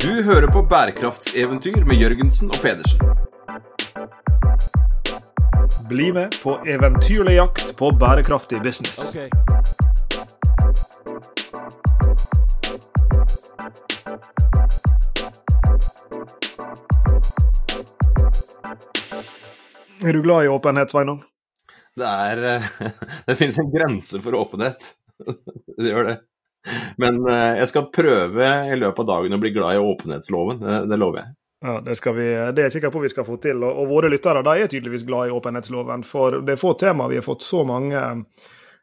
Du hører på bærekraftseventyr med Jørgensen og Pedersen. Bli med på eventyrlig jakt på bærekraftig business. Er du glad i åpenhet, Sveinung? Det er eh, Det finnes en grense for åpenhet. Det gjør det. Men eh, jeg skal prøve i løpet av dagen å bli glad i åpenhetsloven. Det, lover jeg. Ja, det, vi, det er jeg sikker på vi skal få til. Og, og våre lyttere er tydeligvis glad i åpenhetsloven. For det er få temaer vi har fått så mange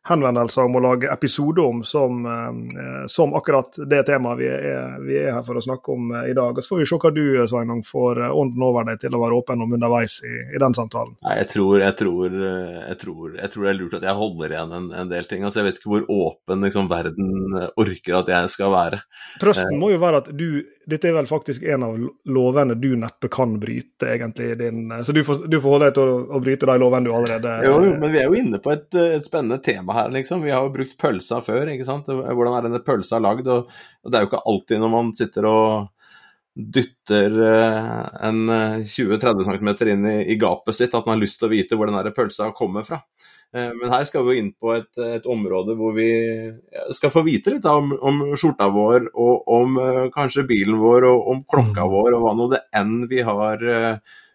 henvendelser om å lage episode om som, eh, som akkurat det temaet vi er, vi er, her for å snakke om eh, i dag. Og Så får vi se hva du Sveinung, får eh, ånden over deg til å være åpen om underveis i, i den samtalen. Nei, jeg tror, jeg, tror, jeg, tror, jeg tror, det er lurt at jeg holder igjen en, en del ting. Altså, Jeg vet ikke hvor åpen liksom, verden orker at jeg skal være. Trøsten må jo være at du dette er vel faktisk en av lovene du neppe kan bryte, egentlig. Din, så du får, du får holde deg til å, å, bryte de lovene du allerede Jo, men vi er jo inne på et, et spennende tema her, liksom. Vi har jo brukt pølsa før, ikke sant. Hvordan er denne pølsa lagd? Og, og det er jo ikke alltid når man sitter og dytter eh, en 20-30 eh, cm inn i, i, gapet sitt at man har lyst til å vite hvor den pølsa kommer fra. Eh, men her skal vi jo inn på et, et område hvor vi skal få vite litt om, om, skjorta vår, og om kanskje bilen vår, og om klokka mm. vår, og hva nå det enn vi har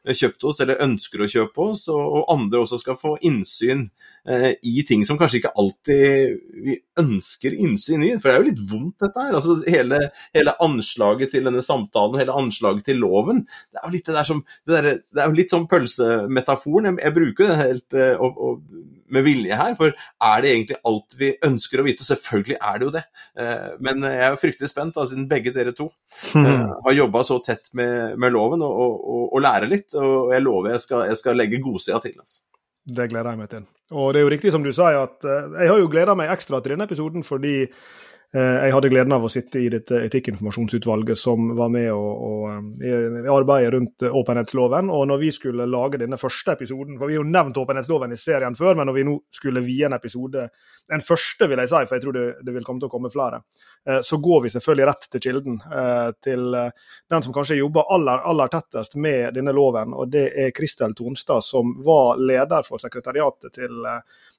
kjøpt oss eller ønsker å kjøpe oss, og, andre også skal få innsyn eh, i ting som kanskje ikke alltid vi ønsker innsyn i. For det er jo litt vondt, dette her. Altså, hele, hele anslaget til denne samtalen, hele anslaget til loven, det er jo litt det der som Det, der, det er jo litt sånn pølsemetaforen. Jeg, jeg bruker den helt eh, og, og, med vilje her, for er det egentlig alt vi ønsker å vite? Selvfølgelig er det jo det. Eh, men jeg er fryktelig spent, da, siden begge dere to eh, har jobba så tett med, med loven og, og, og lærer litt og jeg lover jeg skal, jeg skal legge godsida til. Altså. Det gleder jeg meg til. Og det er jo riktig som du sier, at uh, jeg har jo gleda meg ekstra til denne episoden fordi uh, jeg hadde gleden av å sitte i dette etikkinformasjonsutvalget som var med og, og, i, i arbeidet rundt åpenhetsloven. Og når vi skulle lage denne første episoden, for vi har jo nevnt åpenhetsloven i serien før, men når vi nå skulle vie en episode, en første vil jeg si, for jeg tror det, det vil komme til å komme flere, Eh, så går vi selvfølgelig rett til kilden. Eh, til eh, den som kanskje jobber aller, aller tettest med denne loven, og det er Kristel Tonstad, som var leder for sekretariatet til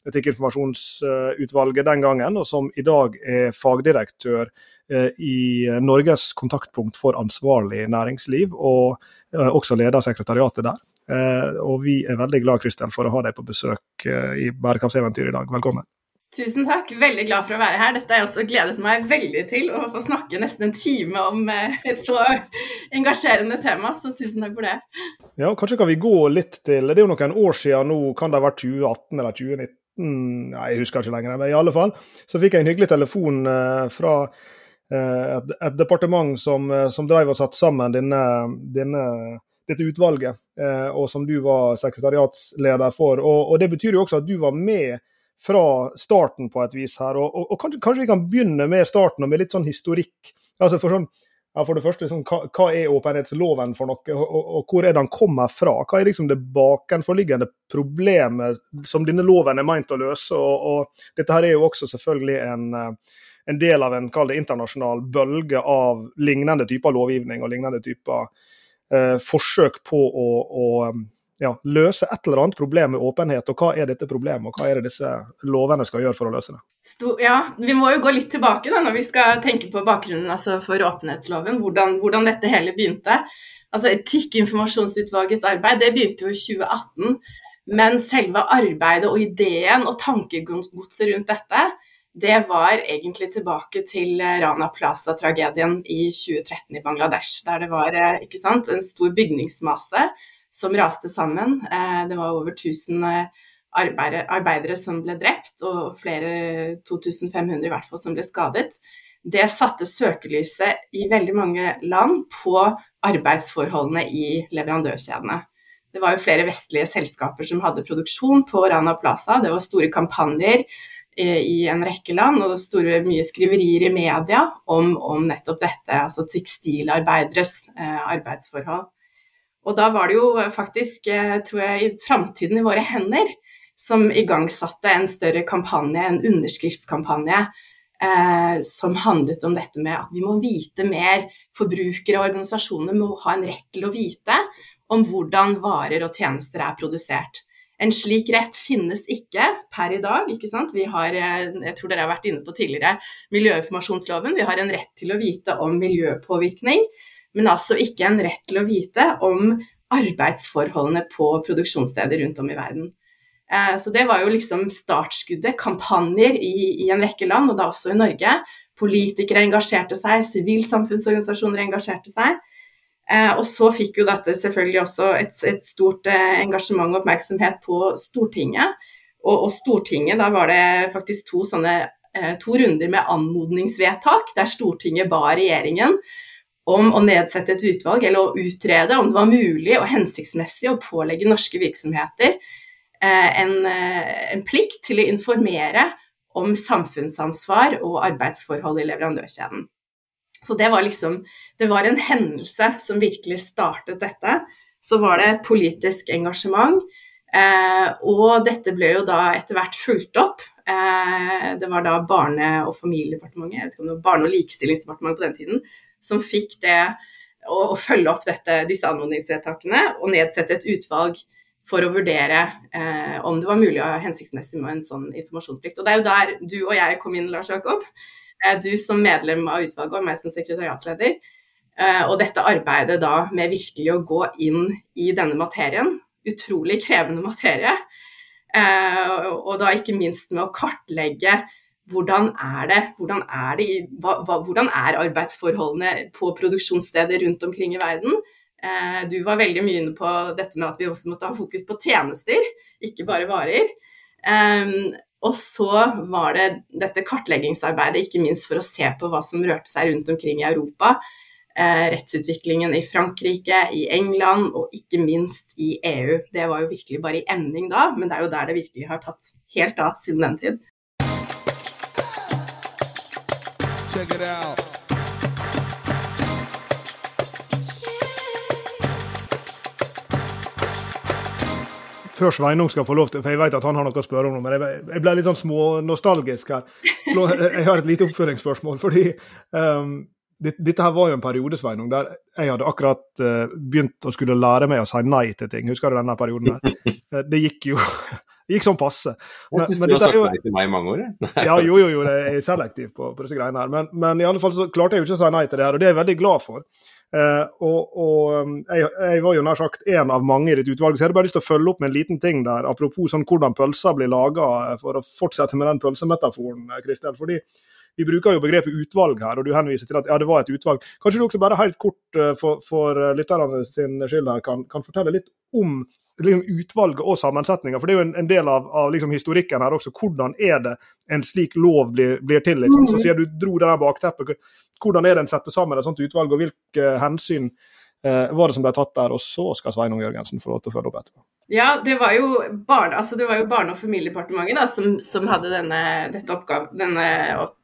Etikkinformasjonsutvalget den gangen, og som i dag er fagdirektør i Norges kontaktpunkt for ansvarlig næringsliv, og også leder sekretariatet der. Og vi er veldig glad Kristel, for å ha deg på besøk i Bærekraftseventyr i dag. Velkommen. Tusen takk, veldig glad for å være her. Dette har jeg også gledet meg veldig til, å få snakke nesten en time om eh, et så engasjerende tema, så tusen takk for det. Ja, kanskje kan vi gå litt til Det er jo noen år siden nå, kan det ha vært 2018 eller 2019? Nei, jeg husker ikke lenger, men i alle fall. Så fikk jeg en hyggelig telefon eh, fra eh, et, et, departement som, som drev og satte sammen denne, denne dette utvalget, og som du var sekretariatsleder for. Og, og Det betyr jo også at du var med fra starten på et vis her. Og, og, og kanskje, kanskje, vi kan begynne med starten og med litt sånn historikk. Altså for, sånn, ja, for det første, sånn, hva, hva, er åpenhetsloven for noe, og, og, hvor er den kommer fra? Hva er liksom det bakenforliggende problemet som denne loven er meint å løse? Og, dette her er jo også selvfølgelig en, en del av en det, internasjonal bølge av lignende typer lovgivning og lignende typer eh, forsøk på å, å ja, løse et eller annet problem med åpenhet. Og hva er dette problemet, og hva er det disse lovene skal gjøre for å løse det? Ja, Vi må jo gå litt tilbake da, når vi skal tenke på bakgrunnen altså for åpenhetsloven. Hvordan, hvordan, dette hele begynte. Altså Etikkinformasjonsutvalgets arbeid det begynte jo i 2018. Men selve arbeidet og ideen og tankegodset rundt dette, det var egentlig tilbake til Rana Plaza-tragedien i 2013 i Bangladesh. Der det var eh, sant, en stor bygningsmasse som raste sammen. Eh, det var over 1000 eh, arbeidere, som ble drept, og flere 2500 i hvert fall som ble skadet. Det satte søkelyset i veldig mange land på arbeidsforholdene i leverandørkjedene. Det var jo flere vestlige selskaper som hadde produksjon på Rana Plaza. Det var store kampanjer eh, i en rekke land, og store, mye skriverier i media om, om nettopp dette, altså tekstilarbeideres eh, arbeidsforhold. Og da var det jo faktisk, eh, tror jeg, Framtiden i våre hender som igangsatte en større kampanje, en underskriftskampanje, eh, som handlet om dette med at vi må vite mer. Forbrukere og organisasjoner må ha en rett til å vite om hvordan varer og tjenester er produsert. En slik rett finnes ikke per i dag. ikke sant? Vi har, eh, jeg tror dere har vært inne på tidligere, miljøinformasjonsloven. Vi har en rett til å vite om miljøpåvirkning, men altså ikke en rett til å vite om arbeidsforholdene på produksjonssteder rundt om i verden. Eh, så det var jo liksom startskuddet. Kampanjer i, i en rekke land, og da også i Norge. Politikere engasjerte seg, sivilsamfunnsorganisasjoner engasjerte seg. Eh, og så fikk jo dette selvfølgelig også et, et stort eh, engasjement og oppmerksomhet på Stortinget. Og, og, Stortinget, da var det faktisk to sånne to runder med anmodningsvedtak, der Stortinget ba regjeringen om å nedsette et utvalg, eller å utrede om det var mulig og hensiktsmessig å pålegge norske virksomheter en, en plikt til å informere om samfunnsansvar og arbeidsforhold i leverandørkjeden. Så det var liksom Det var en hendelse som virkelig startet dette. Så var det politisk engasjement. Eh, og dette ble jo da etter hvert fulgt opp. Eh, det var da Barne- og familiedepartementet, jeg vet ikke om det var Barne- og likestillingsdepartementet på den tiden, som fikk det å, å følge opp dette, disse anmodningsvedtakene og nedsette et utvalg for å vurdere eh, om det var mulig og hensiktsmessig med en sånn informasjonsplikt. Og det er jo der du og jeg kom inn, Lars Jakob. Du som medlem av utvalget og meg som sekretariatleder. Eh, og dette arbeidet da med virkelig å gå inn i denne materien, utrolig krevende materie, eh, og da ikke minst med å kartlegge hvordan er det, hvordan er, det, hvordan er arbeidsforholdene på produksjonssteder rundt omkring i verden. Eh, du var veldig mye inne på dette med at vi også måtte ha fokus på tjenester, ikke bare varer. Og så var det dette kartleggingsarbeidet, ikke minst for å se på hva som rørte seg rundt omkring i Europa. Eh, rettsutviklingen i Frankrike, i England og ikke minst i EU. Det var jo virkelig bare i emning da, men det er jo der det virkelig har tatt helt av siden den tid. Check it out. før Sveinung skal få lov til, for jeg vet at han har noe å spørre om, men jeg, ble litt sånn smånostalgisk her. Jeg har et lite oppføringsspørsmål. fordi um, dette her var jo en periode Sveinung, der jeg hadde akkurat uh, begynt å skulle lære meg å si nei til ting. Husker du denne perioden her? Uh, det gikk jo gikk sånn passe. Men, jeg syns du har sagt nei til meg i mange år. ja, jo, jo, jo, jeg er selektiv på, på disse greiene her. Men, men, i alle fall så klarte jeg jo ikke å si nei til det her, og det er jeg veldig glad for. Uh, og, og um, jeg, jeg, var jo nær sagt en av mange i ditt utvalg, så jeg hadde bare lyst til å følge opp med en liten ting der, apropos sånn hvordan pølser blir laga, eh, for å fortsette med den pølsemetaforen, Kristel. fordi vi bruker jo begrepet utvalg her, og du henviser til at ja, det var et utvalg. Kanskje du også bare helt kort for, for lytterne sin skyld her kan, kan fortelle litt om liksom, utvalget og sammensetninga. For det er jo en, en del av, av liksom, historikken her også. Hvordan er det en slik lov blir, blir til? Liksom? Så mm. sier du dro det der bakteppet. Hvordan er det en setter sammen et sånt utvalg, og hvilke hensyn eh, var det som ble tatt der? Og så skal Sveinung Jørgensen få lov til å følge opp etterpå. Ja, det var jo Barne, altså det var jo barne- og familiedepartementet da, som, som hadde denne, dette, oppgave, denne,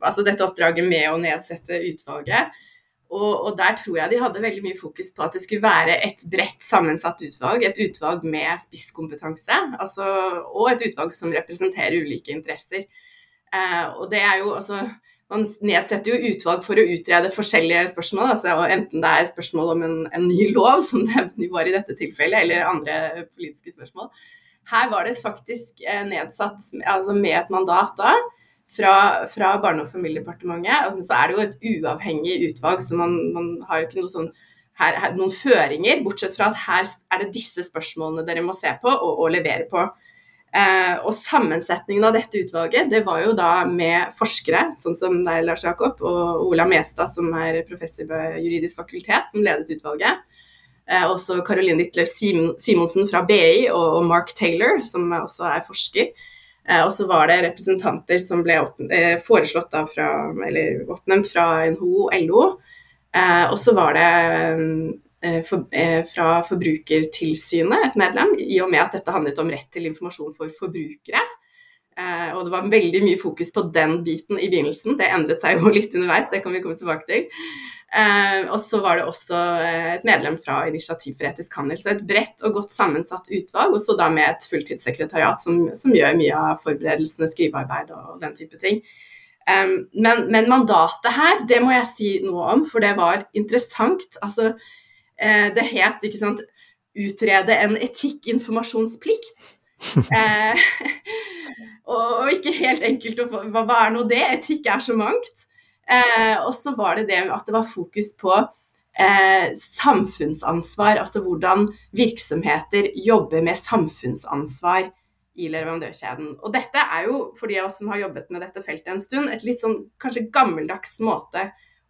altså dette oppdraget med å nedsette utvalget. Og, og, der tror jeg de hadde veldig mye fokus på at det skulle være et bredt sammensatt utvalg. Et utvalg med spisskompetanse, altså, og et utvalg som representerer ulike interesser. Eh, og det er jo altså Man nedsetter jo utvalg for å utrede forskjellige spørsmål, altså, enten det er spørsmål om en, en ny lov, som det var i dette tilfellet, eller andre politiske spørsmål. Her var det faktisk eh, nedsatt altså med et mandat da fra, fra Barne- og familiedepartementet. Så er det jo et uavhengig utvalg, så man, man har jo ikke noe sånn, her, her, noen føringer, bortsett fra at her er det disse spørsmålene dere må se på og, og levere på. Eh, og sammensetningen av dette utvalget, det var jo da med forskere, sånn som deg, Lars Jakob, og Ola Mestad, som er professor ved juridisk fakultet, som ledet utvalget. Eh, også Caroline Ditler Simonsen fra BI og, og Mark Taylor, som også er forsker. Eh, og så var det representanter som ble eh, foreslått av fra, eller oppnevnt fra NHO og LO. Eh, og så var det fra Forbrukertilsynet et medlem, i og med at dette handlet om rett til informasjon for forbrukere. Og det var veldig mye fokus på den biten i begynnelsen. Det endret seg jo litt underveis, det kan vi komme tilbake til. Eh, og så var det også eh, et medlem fra Initiativ for etisk handel. Så et bredt og godt sammensatt utvalg, og så da med et fulltidssekretariat som, som, gjør mye av forberedelsene, skrivearbeid og den type ting. Um, men, men, mandatet her, det må jeg si noe om, for det var interessant. Altså, uh, det het ikke sant, 'utrede en etikkinformasjonsplikt'. uh, og ikke helt enkelt å få hva, hva er nå det? Etikk er så mangt. Eh, og så var det det at det var fokus på samfunnsansvar, altså hvordan virksomheter jobber med samfunnsansvar i leverandørkjeden. Og dette er jo, for de av oss som har jobbet med dette feltet en stund, et litt sånn kanskje gammeldags måte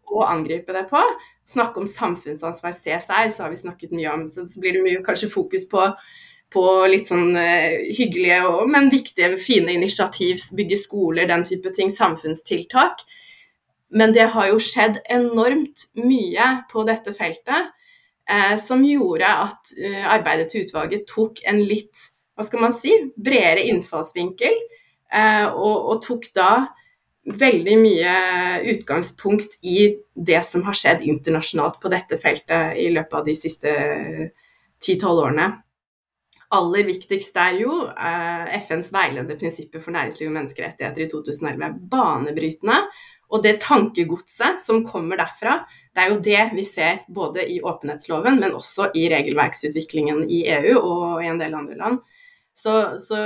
å angripe det på. Snakke om samfunnsansvar, CSR, så har vi snakket mye om. Så, så blir det mye kanskje fokus på, på litt sånn uh, hyggelige, og, men viktige, fine initiativ, bygge skoler, den type ting. Samfunnstiltak. Men det har jo skjedd enormt mye på dette feltet eh, som gjorde at eh, arbeidet til utvalget tok en litt hva skal man si, bredere innfallsvinkel, eh, og, og, tok da veldig mye utgangspunkt i det som har skjedd internasjonalt på dette feltet i løpet av de siste ti-tolv årene. Aller viktigst er jo eh, FNs veiledende prinsipper for næringsliv og menneskerettigheter i 2011. er Banebrytende. Og det tankegodset som kommer derfra, det er jo det vi ser både i åpenhetsloven, men også i regelverksutviklingen i EU og i en del andre land. Så, så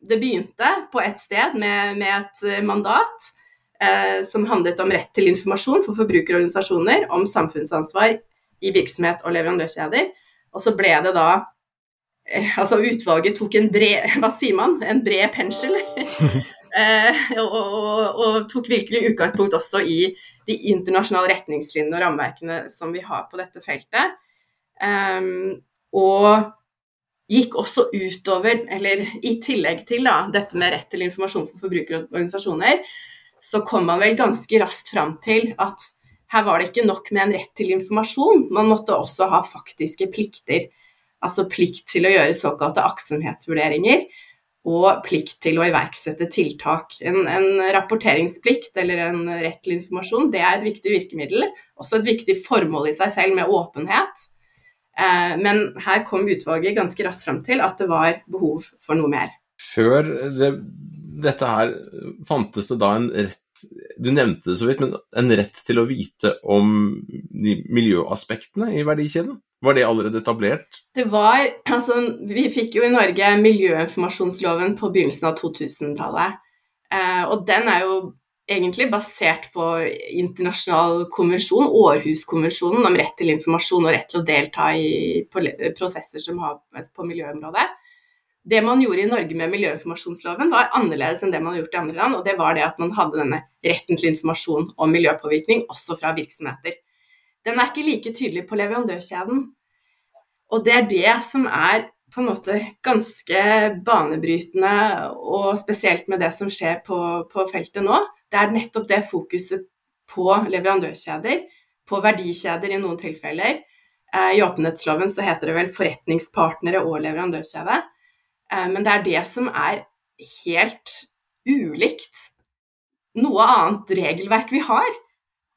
det begynte på et sted med, med et eh, mandat eh, som handlet om rett til informasjon for forbrukerorganisasjoner om samfunnsansvar i virksomhet og leverandørkjeder. Og så ble det da Altså utvalget tok en bred Hva sier man? En bred pensel. eh, og, og, og, tok virkelig utgangspunkt også i de internasjonale retningslinjene og rammeverkene som vi har på dette feltet. Um, og gikk også utover, eller i tillegg til da, dette med rett til informasjon for forbrukere og organisasjoner, så kom man vel ganske raskt fram til at her var det ikke nok med en rett til informasjon, man måtte også ha faktiske plikter. Altså plikt til å gjøre såkalte aktsomhetsvurderinger og plikt til å iverksette tiltak. En, en, rapporteringsplikt eller en rett til informasjon det er et viktig virkemiddel. Også et viktig formål i seg selv med åpenhet. Eh, men her kom utvalget ganske raskt fram til at det var behov for noe mer. Før det, dette her, fantes det da en rett du nevnte det så vidt, men en rett til å vite om de miljøaspektene i verdikjeden? Var det allerede etablert? Det var, altså Vi fikk jo i Norge miljøinformasjonsloven på begynnelsen av 2000-tallet. Eh, og den er jo egentlig basert på internasjonal konvensjon, Århuskonvensjonen om rett til informasjon og rett til å delta i prosesser som har på miljøområdet. Det man gjorde i Norge med miljøinformasjonsloven var annerledes enn det man har gjort i andre land, og det var det at man hadde denne retten til informasjon om miljøpåvirkning også fra virksomheter. Den er ikke like tydelig på leverandørkjeden. Og det er det som er på en måte ganske banebrytende, og spesielt med det som skjer på, på feltet nå det er nettopp det fokuset på leverandørkjeder, på verdikjeder i noen tilfeller. Eh, I åpenhetsloven så heter det vel forretningspartnere og leverandørkjede. Eh, men det er det som er helt ulikt noe annet regelverk vi har.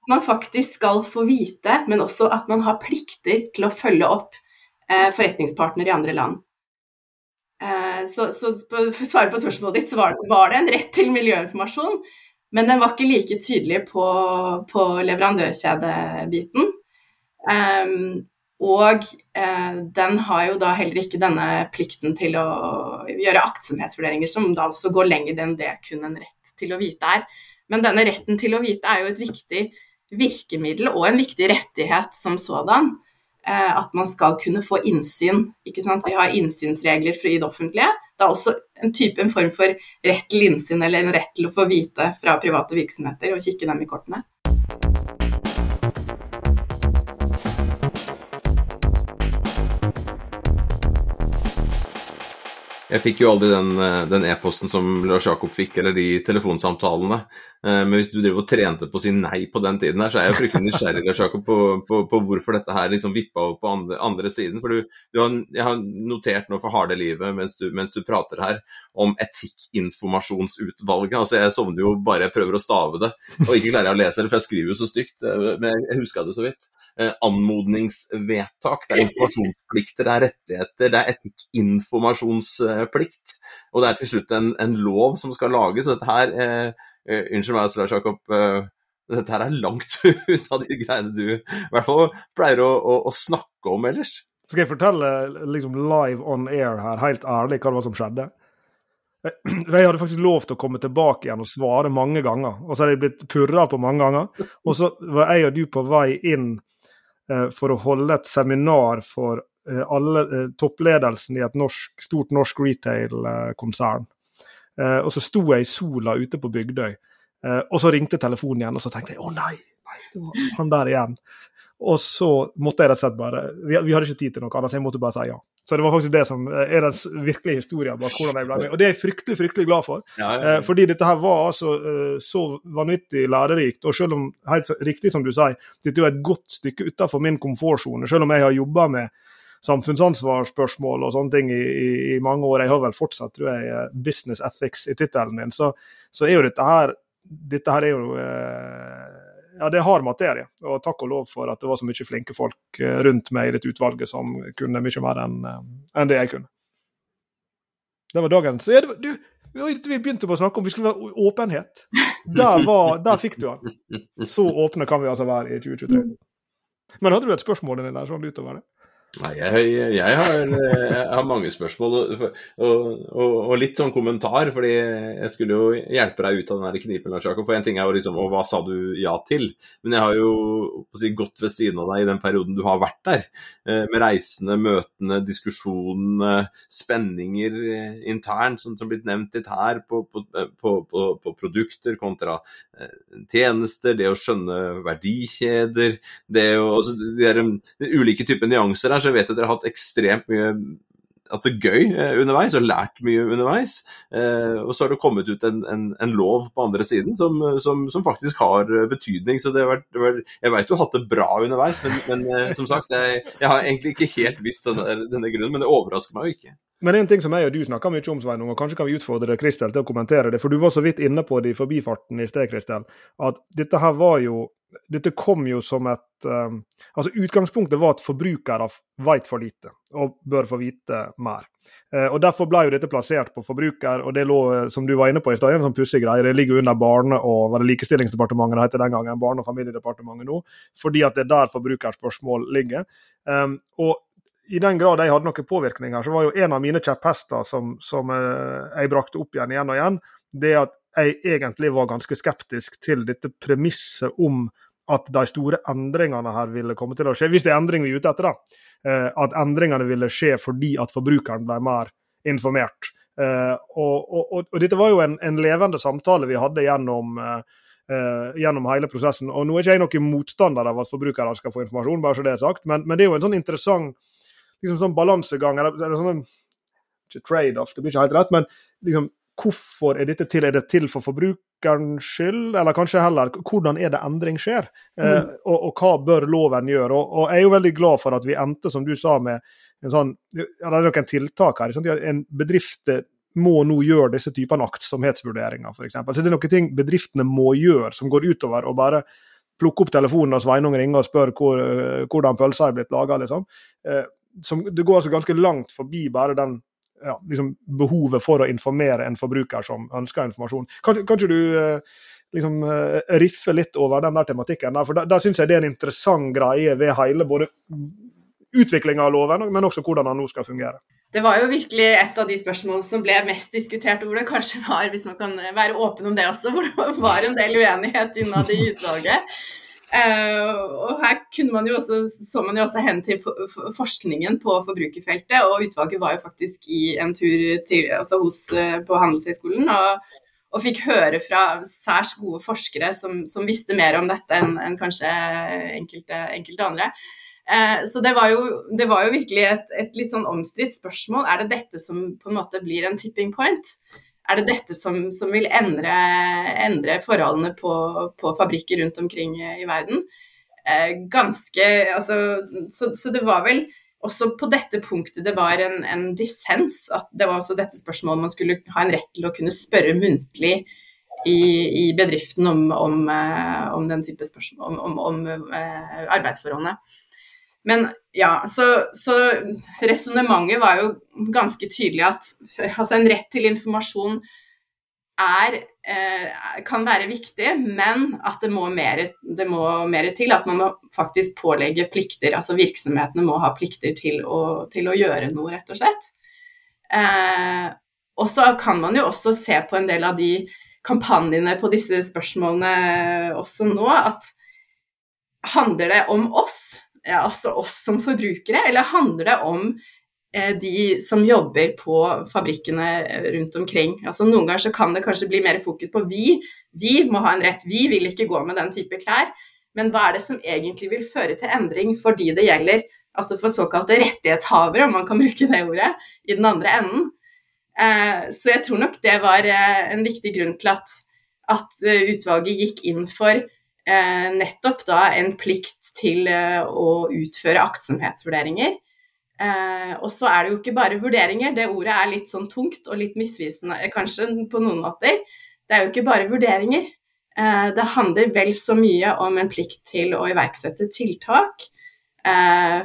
Man faktisk skal få vite, men også at man har plikter til å følge opp eh, forretningspartnere i andre land. Så, så for å svare på spørsmålet ditt, så var det en rett til miljøinformasjon. Men den var ikke like tydelig på, på leverandørkjedebiten. Um, og eh, den har jo da heller ikke denne plikten til å gjøre aktsomhetsvurderinger, som da også går lenger enn det kun en rett til å vite er. Men denne retten til å vite er jo et viktig virkemiddel og en viktig rettighet som sådan. Eh, at man skal kunne få innsyn. ikke sant? Vi har innsynsregler i det offentlige. Det er også en type, en form for rett til innsyn eller en rett til å få vite fra private virksomheter og kikke dem i kortene. Jeg fikk jo aldri den e-posten som Lars Jakob fikk, eller de telefonsamtalene. Eh, men hvis du driver og trente på å si nei på den tiden her, så er jeg fryktelig nysgjerrig Lars Jakob, på, på, på, hvorfor dette her liksom vippa over på andre, andre siden. For du, du har, jeg har notert nå for harde livet mens du, mens du prater her om etikkinformasjonsutvalget. Altså Jeg sovner jo bare jeg prøver å stave det, og ikke klarer jeg å lese det, for jeg skriver jo så stygt. Eh, men jeg huska det så vidt. Eh, anmodningsvedtak, det er informasjonsplikter, det er rettigheter, det er etikkinformasjonsplikt. Og det er til slutt en, en lov som skal lages. Dette her eh, uh, Unnskyld meg, Lars Jakob. Eh, dette her er langt unna de greiene du i hvert fall pleier å, å, å snakke om ellers. Skal jeg fortelle liksom live on air her, helt ærlig, hva det var som skjedde? Jeg hadde faktisk lov til å komme tilbake igjen og svare mange ganger. Og så hadde jeg blitt purra på mange ganger. Og så var jeg og du på vei inn eh, for å holde et seminar for eh, alle eh, toppledelsen i et norsk, stort norsk retail-konsern. Eh, og så sto jeg i sola ute på Bygdøy, eh, og så ringte telefonen igjen, og så tenkte jeg å nei, nei, han der igjen. Og så måtte jeg rett og slett bare Vi, vi hadde ikke tid til noe annet, så jeg måtte bare si ja. Så det var faktisk det som eh, er den virkelige historien bak hvordan jeg ble med. Og det er jeg fryktelig fryktelig glad for. Ja, ja, ja. Eh, fordi dette her var altså eh, så vanvittig lærerikt. Og selv om, helt riktig som du sier, dette er et godt stykke utenfor min komfortsone. Selv om jeg har jobba med samfunnsansvarsspørsmål og sånne ting i, i, i, mange år. Jeg har vel fortsatt, tror jeg, business ethics i tittelen min. Så, så, er jo dette her Dette her er jo eh, ja, det er hard materie. Og takk og lov for at det var så mye flinke folk eh, rundt meg i dette utvalget som kunne mye mer enn eh, en det jeg kunne. Det var dagens ja, var, Du, vi begynte på å snakke om vi skulle være åpenhet. Der, var, der fikk du den. Så åpne kan vi altså være i 2023. Men hadde du et spørsmål inni der sånn utover det? Nei, jeg, jeg, har, jeg, har, mange spørsmål og, og, og, litt sånn kommentar. fordi jeg skulle jo hjelpe deg ut av den knipen, Lars Jakob. For en ting er jo liksom Og hva sa du ja til? Men jeg har jo si, gått ved siden av deg i den perioden du har vært der. Eh, med reisene, møtene, diskusjonene, spenninger eh, internt, som, har blitt nevnt litt her, på, på, på, på produkter kontra eh, tjenester. Det å skjønne verdikjeder. Det å, altså, de, der, de ulike typer nyanser her så vet jeg at dere har hatt ekstremt mye at det er gøy eh, underveis og lært mye underveis. Eh, og så har det kommet ut en, en, en lov på andre siden som, som, som, faktisk har betydning. Så det har vært, det var, jeg vet du har hatt det bra underveis, men, men eh, som sagt, jeg, jeg, har egentlig ikke helt visst denne, denne, grunnen. Men det overrasker meg jo ikke. Men en ting som jeg og du snakker mye om, Sveinung, og kanskje kan vi utfordre Kristel til å kommentere det. For du var så vidt inne på det i forbifarten i sted, Kristel, at dette her var jo dette kom jo som et um, altså Utgangspunktet var at forbrukere vet for lite og bør få vite mer. Uh, og Derfor ble jo dette plassert på forbruker, og det lå, eh, som du var inne på i stad, en sånn pussig greie. Det ligger under Barne- og var det likestillingsdepartementet det heter den gangen, Barne- og familiedepartementet nå, fordi at det er der forbrukerspørsmål ligger. Um, og i den grad jeg hadde noen påvirkninger, så var jo en av mine kjepphester som, som uh, jeg brakte opp igjen igjen og igjen, det at jeg egentlig var ganske skeptisk til dette premisset om at de store endringene her ville komme til å skje. Hvis det er endring vi er ute etter, da. Eh, at endringene ville skje fordi at forbrukeren ble mer informert. Og, og, og, og, dette var jo en, en, levende samtale vi hadde gjennom, gjennom hele prosessen. Og nå er ikke jeg noen motstander av at forbrukere skal få informasjon, bare så det er sagt, men, men det er jo en sånn interessant liksom sånn balansegang, eller, eller sånn ikke trade-off, det blir ikke helt rett, men liksom Hvorfor er dette til? Er det til for forbrukerens skyld, eller kanskje heller hvordan er det endring skjer? Eh, mm. Eh, og, og, hva bør loven gjøre? Og, og, Jeg er jo veldig glad for at vi endte, som du sa, med en sånn, ja, det er noen tiltak her. Sånn, en bedrift må nå gjøre disse typene aktsomhetsvurderinger, f.eks. Så det er noen ting bedriftene må gjøre, som går utover å bare plukke opp telefonen og Sveinung ringer og spør hvor, eh, hvordan pølsa er blitt laga. Liksom. Eh, det går altså ganske langt forbi bare den ja, liksom behovet for å informere en forbruker som ønsker informasjon. Kan, ikke du eh, liksom eh, riffe litt over den der tematikken? For Der, der syns jeg det er en interessant greie ved hele både utviklinga av loven, men også hvordan den nå skal fungere. Det var jo virkelig et av de spørsmålene som ble mest diskutert, hvor det kanskje var, hvis man kan være åpen om det også, hvor det var en del uenighet innad i utvalget. Uh, og her man også, så man jo også hen til forskningen på forbrukerfeltet, og utvalget var jo faktisk i en tur til, altså hos, uh, på Handelshøyskolen og, og, fikk høre fra særs gode forskere som, som, visste mer om dette enn en kanskje enkelte, enkelte andre. Uh, så det var, jo, det var, jo, virkelig et, et litt sånn omstridt spørsmål. Er det dette som på en måte blir en tipping point? Er det dette som, som vil endre, endre forholdene på, på, fabrikker rundt omkring i verden. Eh, ganske Altså, så, så, det var vel også på dette punktet det var en, en dissens. At det var også dette spørsmålet man skulle ha en rett til å kunne spørre muntlig i, i bedriften om, om, eh, om, den type spørsmål, om, om eh, arbeidsforholdene. Men ja, så, så resonnementet var jo ganske tydelig at altså en rett til informasjon er, kan være viktig, men at det må, mer, det må mer til. At man må faktisk pålegge plikter. Altså virksomhetene må ha plikter til å, til å gjøre noe, rett og slett. Eh, og så kan man jo også se på en del av de kampanjene på disse spørsmålene også nå, at handler det om oss, altså oss som forbrukere, eller handler det om eh, de som jobber på fabrikkene rundt omkring? Altså Noen ganger så kan det kanskje bli mer fokus på vi, vi må ha en rett, vi vil ikke gå med den type klær. Men hva er det som egentlig vil føre til endring for de det gjelder, altså for såkalte rettighetshavere, om man kan bruke det ordet, i den andre enden? Eh, så jeg tror nok det var eh, en viktig grunn til at, at eh, utvalget gikk inn for nettopp da en plikt til å utføre aktsomhetsvurderinger. og så er det jo ikke bare vurderinger, det ordet er litt sånn tungt og litt misvisende kanskje på noen måter. Det er jo ikke bare vurderinger. det handler vel så mye om en plikt til å iverksette tiltak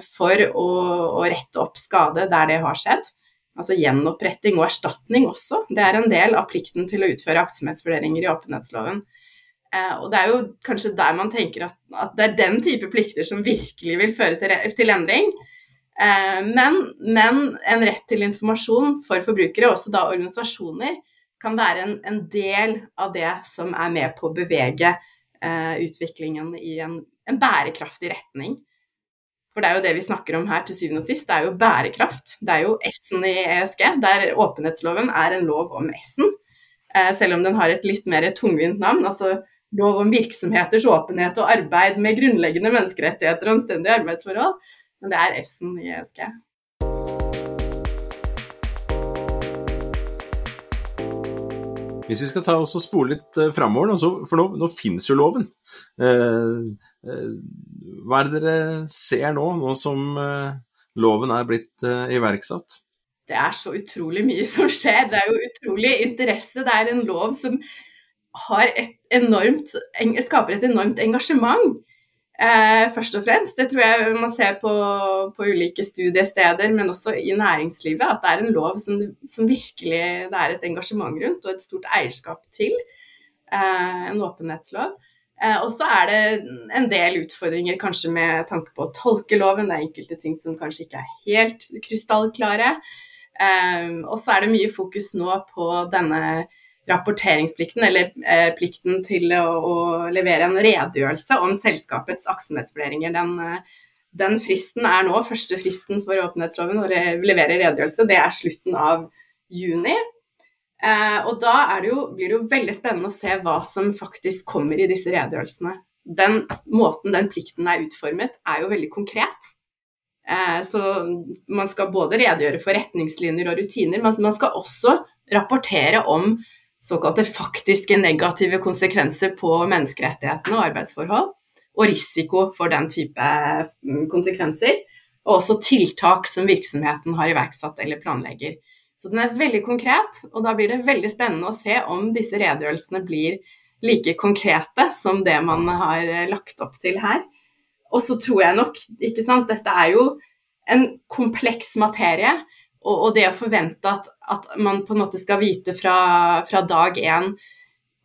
for å, å rette opp skade der det har skjedd altså gjenoppretting og erstatning også. Det er en del av plikten til å utføre aktsomhetsvurderinger i åpenhetsloven. Eh, og det er jo kanskje der man tenker at, at, det er den type plikter som virkelig vil føre til, til endring. Eh, men, men, en rett til informasjon for forbrukere, også da organisasjoner, kan være en, en del av det som er med på å bevege eh, utviklingen i en, en bærekraftig retning. For det er jo det vi snakker om her til syvende og sist, det er jo bærekraft. Det er jo S-en i ESG, der åpenhetsloven er en lov om S-en. Selv om den har et litt mer tungvint navn. altså Lov om virksomheters åpenhet og arbeid med grunnleggende menneskerettigheter og anstendige arbeidsforhold. Men det er S-en i ESG. Hvis vi skal ta oss og spole litt uh, framover, for nå, nå finnes jo loven. Uh, uh, hva er det dere ser nå, nå som loven er blitt iverksatt? Det er så utrolig mye som skjer. Det er jo utrolig interesse. Det er en lov som et enormt, skaper et enormt engasjement. Eh, først og fremst. Det tror jeg man ser på, på, ulike studiesteder, men også i næringslivet. At det er en lov som, som virkelig det er et engasjement rundt, og et stort eierskap til. Eh, en åpenhetslov. Eh, og så er det en del utfordringer kanskje med tanke på å tolke loven. Det er enkelte ting som kanskje ikke er helt krystallklare. Eh, og så er det mye fokus nå på denne rapporteringsplikten, eller eh, plikten til å, å, levere en redegjørelse om selskapets aktsomhetsvurderinger. Den, eh, den, fristen er nå, første fristen for åpenhetsloven å levere redegjørelse, det er slutten av juni. Eh, og da det jo, blir det jo veldig spennende å se hva som faktisk kommer i disse redegjørelsene. Den måten den plikten er utformet, er jo veldig konkret. Eh, så man skal både redegjøre for retningslinjer og rutiner, men man skal også rapportere om såkalte faktiske negative konsekvenser på menneskerettighetene og arbeidsforhold, og risiko for den type mm, konsekvenser. Og også tiltak som virksomheten har iverksatt eller planlegger. Så den er veldig konkret, og da blir det veldig spennende å se om disse redegjørelsene blir like konkrete som det man har eh, lagt opp til her. Og så tror jeg nok, ikke sant, dette er jo en kompleks materie og, og, det å forvente at, at, man på en måte skal vite fra, fra dag én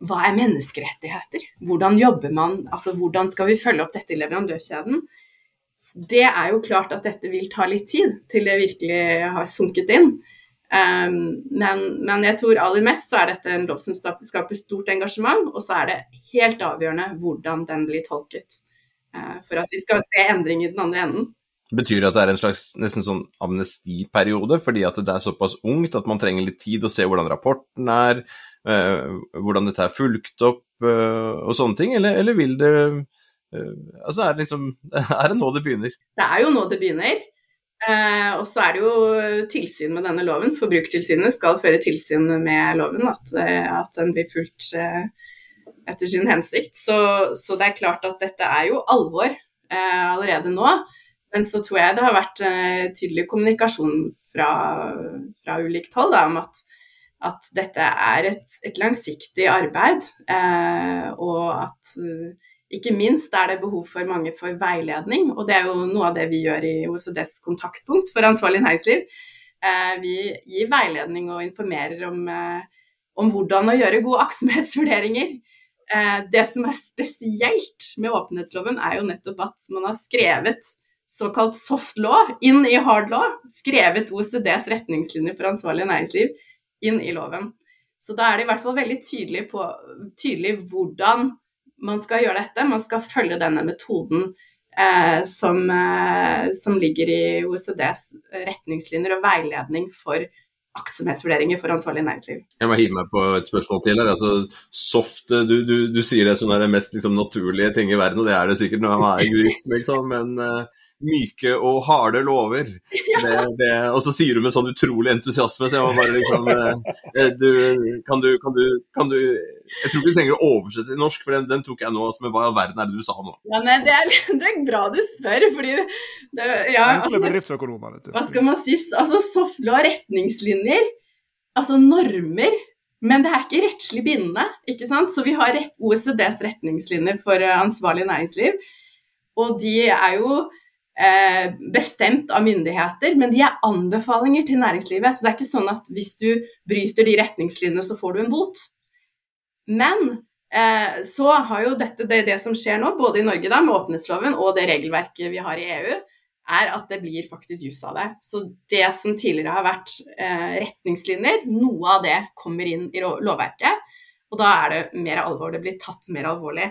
hva er menneskerettigheter? Hvordan jobber man? Altså hvordan skal vi følge opp dette i leverandørkjeden? Det er jo klart at dette vil ta litt tid til det virkelig har sunket inn. Um, men, men, jeg tror aller mest så er dette en lov som skaper stort engasjement, og så er det helt avgjørende hvordan den blir tolket. Uh, for at vi skal se endring i den andre enden. Betyr det at det er en slags nesten sånn amnestiperiode, fordi at det er såpass ungt at man trenger litt tid å se hvordan rapporten er, øh, hvordan dette er fulgt opp øh, og sånne ting, eller, eller vil det øh, Altså er det liksom Er det nå det begynner? Det er jo nå det begynner. Eh, og så er det jo tilsyn med denne loven. Forbrukertilsynet skal føre tilsyn med loven, at, at den blir fulgt eh, etter sin hensikt. Så, så, det er klart at dette er jo alvor eh, allerede nå. Men så tror jeg det har vært uh, tydelig kommunikasjon fra, fra ulikt hold da, om at, at, dette er et, et langsiktig arbeid, uh, og at uh, ikke minst er det behov for mange for veiledning. Og det er jo noe av det vi gjør i OCDs kontaktpunkt for ansvarlig næringsliv. vi gir veiledning og informerer om om hvordan å gjøre gode aktsomhetsvurderinger. Eh, det som er spesielt med åpenhetsloven, er jo nettopp at man har skrevet såkalt soft law inn i hard law. Skrevet OECDs retningslinjer for ansvarlig næringsliv inn i loven. Så da er det i hvert fall veldig tydelig, på, tydelig hvordan man skal gjøre dette. Man skal følge denne metoden eh, som, eh, som, ligger i OECDs retningslinjer og veiledning for aktsomhetsvurderinger for ansvarlig næringsliv. Jeg må hive meg på et spørsmål til her. Altså, soft, du, du, du sier det som er det mest liksom, naturlige ting i verden, og det er det sikkert når man er jurist, liksom, men uh, myke og harde lover. Det, det, og så sier du med sånn utrolig entusiasme, så jeg må bare liksom uh, du, kan, du, kan, du, kan du Jeg tror ikke du trenger å oversette til norsk, for den, den tok jeg nå. Men hva i all verden er det du sa nå? Ja, men det er, det er bra du spør, fordi det, ja, altså, Hva skal man si? Altså, softlaw retningslinjer, altså normer. Men det er ikke rettslig bindende. ikke sant? Så vi har OECDs retningslinjer for eh, ansvarlig næringsliv. Og de er jo eh, bestemt av myndigheter, men de er anbefalinger til næringslivet. Så det er ikke sånn at hvis du bryter de retningslinjene, så får du en bot. Men eh, så har jo dette, det, det, som skjer nå, både i Norge da, med åpenhetsloven og det regelverket vi har i EU, er at det blir faktisk jus av det. Så det som tidligere har vært eh, retningslinjer, noe av det kommer inn i lovverket. Og da er det mer alvor. Det blir tatt mer alvorlig.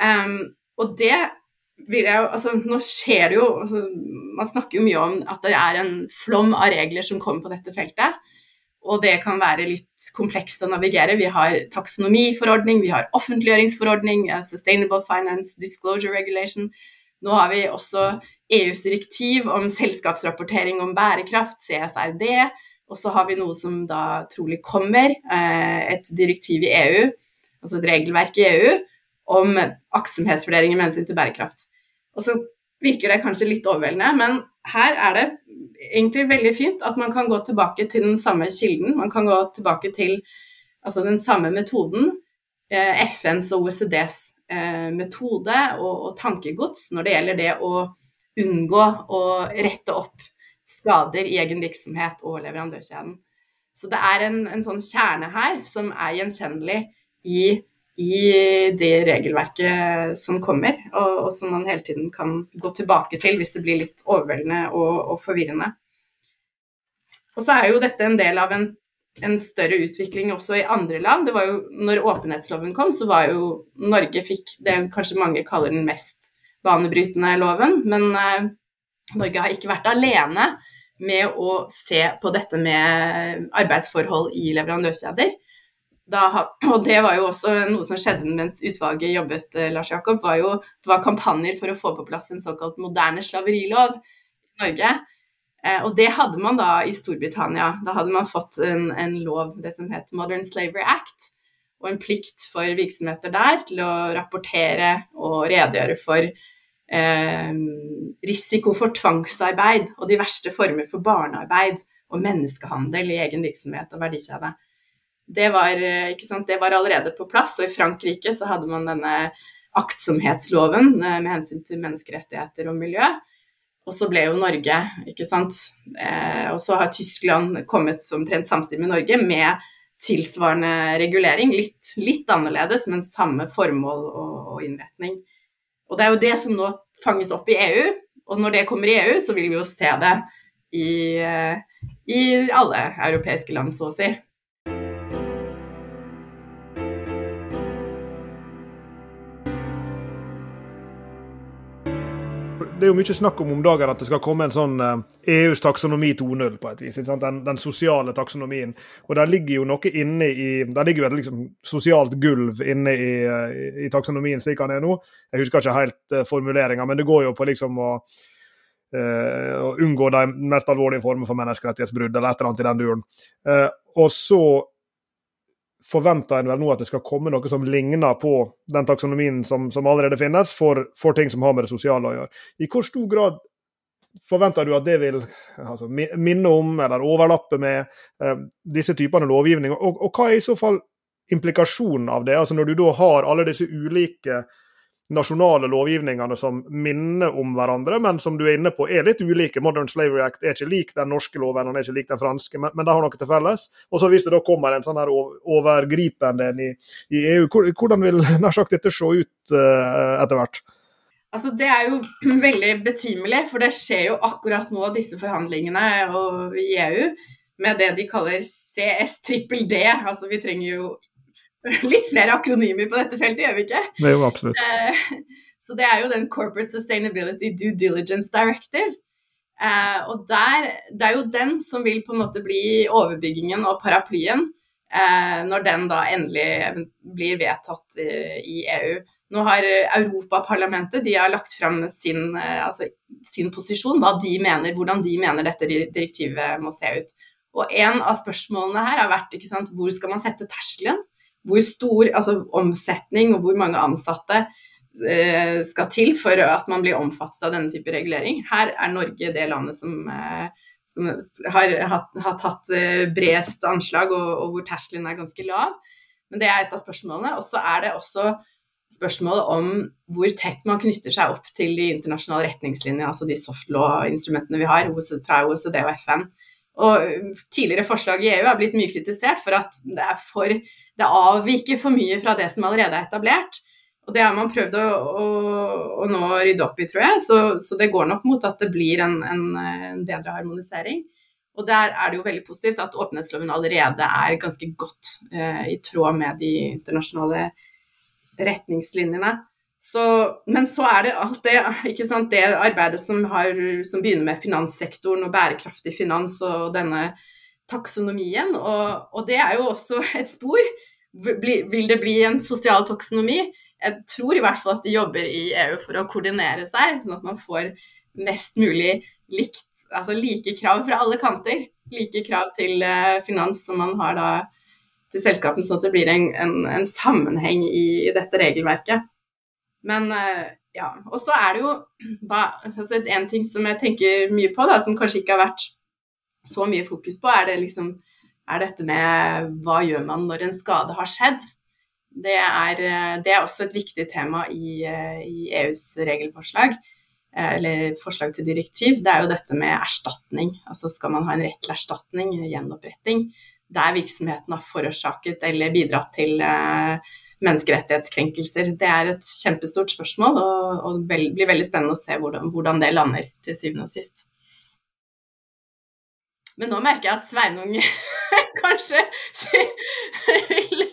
Um, og det vil jeg Altså, nå skjer det jo altså, Man snakker jo mye om at det er en flom av regler som kommer på dette feltet. Og det kan være litt komplekst å navigere. Vi har taksonomiforordning, vi har offentliggjøringsforordning, Sustainable Finance Disclosure Regulation. Nå har vi også EUs direktiv om selskapsrapportering om bærekraft, CSRD. Og så har vi noe som da trolig kommer, eh, et direktiv i EU, altså et regelverk i EU, om aktsomhetsvurderinger med hensyn til bærekraft. Og så virker det kanskje litt overveldende, men her er det egentlig veldig fint at man kan gå tilbake til den samme kilden. Man kan gå tilbake til altså den samme metoden, eh, FNs og OECDs eh, metode og, og, tankegods når det gjelder det å unngå å rette opp skader i egen virksomhet og leverandørkjeden. Så det er en, en sånn kjerne her som er gjenkjennelig i i det regelverket som kommer, og, og, som man hele tiden kan gå tilbake til hvis det blir litt overveldende og, og forvirrende. Og så er jo dette en del av en, en, større utvikling også i andre land. Det var jo, når åpenhetsloven kom, så var jo Norge fikk det kanskje mange kaller den mest banebrytende loven, men eh, Norge har ikke vært alene med å se på dette med arbeidsforhold i leverandørkjeder da, og det var jo også noe som skjedde mens utvalget jobbet, eh, Lars Jakob, var jo det var kampanjer for å få på plass en såkalt moderne slaverilov i Norge. Eh, og det hadde man da i Storbritannia. Da hadde man fått en, en lov, det som het Modern Slavery Act, og en plikt for virksomheter der til å rapportere og redegjøre for eh, risiko for tvangsarbeid og de verste former for barnearbeid og menneskehandel i egen virksomhet og verdikjede det var, sant, det var, allerede på plass. Og i Frankrike så hadde man denne aktsomhetsloven eh, med hensyn til menneskerettigheter og miljø. Og så ble jo Norge, ikke sant. Eh, og så har Tyskland kommet som trent samtidig med Norge med tilsvarende regulering. Litt, litt annerledes, men samme formål og, og, innretning. Og det er jo det som nå fanges opp i EU. Og når det kommer i EU, så vil vi jo se det i, eh, i alle europeiske land, så å si. Det er jo mye snakk om om dagen at det skal komme en sånn uh, EUs taksonomi 2.0 på et vis. Den, den, sosiale taksonomien. Og der ligger jo noe inne i Der ligger jo et liksom, sosialt gulv inne i, i, i, taksonomien slik den er nå. Jeg husker ikke helt uh, formuleringa, men det går jo på liksom å, å unngå de mest alvorlige former for menneskerettighetsbrudd, eller et eller annet i den duren. og så forventer en vel nå at det skal komme noe som ligner på den taksonomien som, som allerede finnes, for, for, ting som har med det sosiale å gjøre. I hvor stor grad forventer du at det vil altså, minne om eller overlappe med eh, disse typene lovgivning, og, og, hva er i så fall implikasjonen av det? Altså Når du da har alle disse ulike nasjonale lovgivningene som minner om hverandre, men som du er inne på er litt ulike. Modern Slavery Act er ikke lik den norske loven, den er ikke lik den franske, men, men de har noe til felles. Og så Hvis det da kommer en sånn her overgripende i, i EU, hvordan vil nær sagt dette se ut uh, etter hvert? Altså, det er jo veldig betimelig, for det skjer jo akkurat nå, disse forhandlingene i EU, med det de kaller CS-trippel-D. Altså, vi trenger jo litt flere akronymer på dette feltet, gjør vi ikke? Det er jo absolutt. Eh, så det er jo den Corporate Sustainability Due Diligence Directive. Eh, og der, det er jo den som vil på en måte bli overbyggingen og paraplyen eh, når den da endelig blir vedtatt i EU. Nå har Europaparlamentet de har lagt fram sin, altså, sin posisjon, de mener, hvordan de mener dette direktivet må se ut. Og En av spørsmålene her har vært sant, hvor skal man sette terskelen hvor stor altså, omsetning og hvor mange ansatte eh, skal til for at man blir omfattet av denne type regulering. Her er Norge det landet som, eh, som har, tatt eh, bredest anslag, og, og hvor terskelen er ganske lav. Men det er et av spørsmålene. Og så er det også spørsmålet om hvor tett man knytter seg opp til de internasjonale retningslinjene, altså de soft law-instrumentene vi har fra OECD og FN. Og Tidligere forslag i EU har blitt mye kritisert for at det er for det avviker for mye fra det som allerede er etablert. Og det har man prøvd å, å, å nå rydde opp i, tror jeg. Så, så, det går nok mot at det blir en, en, en, bedre harmonisering. Og der er det jo veldig positivt at åpenhetsloven allerede er ganske godt eh, i tråd med de internasjonale retningslinjene. Så, men så er det alt det, det arbeidet som, har, som begynner med finanssektoren og bærekraftig finans og denne taksonomien, og, og, det er jo også et spor. Vil det bli en sosial taksonomi? Jeg tror i hvert fall at de jobber i EU for å koordinere seg, sånn at man får mest mulig likt, altså like krav fra alle kanter. Like krav til uh, finans som man har da til selskapene, sånn at det blir en, en, en sammenheng i, dette regelverket. Men uh, ja. Og så er det jo altså en ting som jeg tenker mye på, da, som kanskje ikke har vært så mye fokus på, er det liksom er dette med hva gjør man når en skade har skjedd. Det er, det er også et viktig tema i, i, EUs regelforslag, eller forslag til direktiv. Det er jo dette med erstatning. Altså skal man ha en rett til erstatning, gjenoppretting, der virksomheten har forårsaket eller bidratt til menneskerettighetskrenkelser. Det er et kjempestort spørsmål, og det blir veldig spennende å se hvordan, hvordan det lander til syvende og sist. Men nå merker jeg at Sveinung kanskje vil,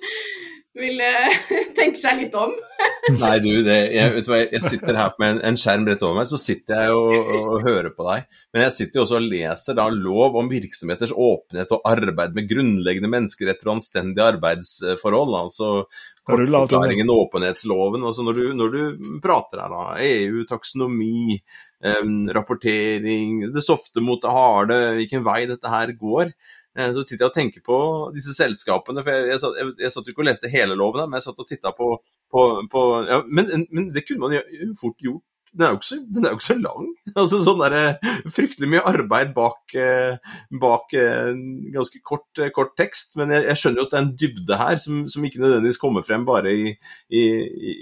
vil eh, tenke seg litt om. Nei, du, det, jeg, vet du hva, jeg sitter her med en, en skjerm rett over meg, så sitter jeg og, og, hører på deg. Men jeg sitter jo også og leser da lov om virksomheters åpenhet og arbeid med grunnleggende menneskeretter og anstendige arbeidsforhold. altså Kortforklaringen, åpenhetsloven. altså når du, når du prater her, da. EU, taksonomi, rapportering, det softe mot det harde, hvilken vei dette her går. Uh, så titter jeg og tenker på disse selskapene, for jeg, jeg, satt, jeg, jeg satt ikke og leste hele loven, men jeg satt og titta på, på, på ja, men, men, det kunne man jo fort gjort. Den er jo ikke så, ikke så lang. altså sånn der, eh, Fryktelig mye arbeid bak, eh, bak ganske kort, kort, tekst. Men jeg, skjønner jo at det er en dybde her som, som ikke nødvendigvis kommer frem bare i, i, i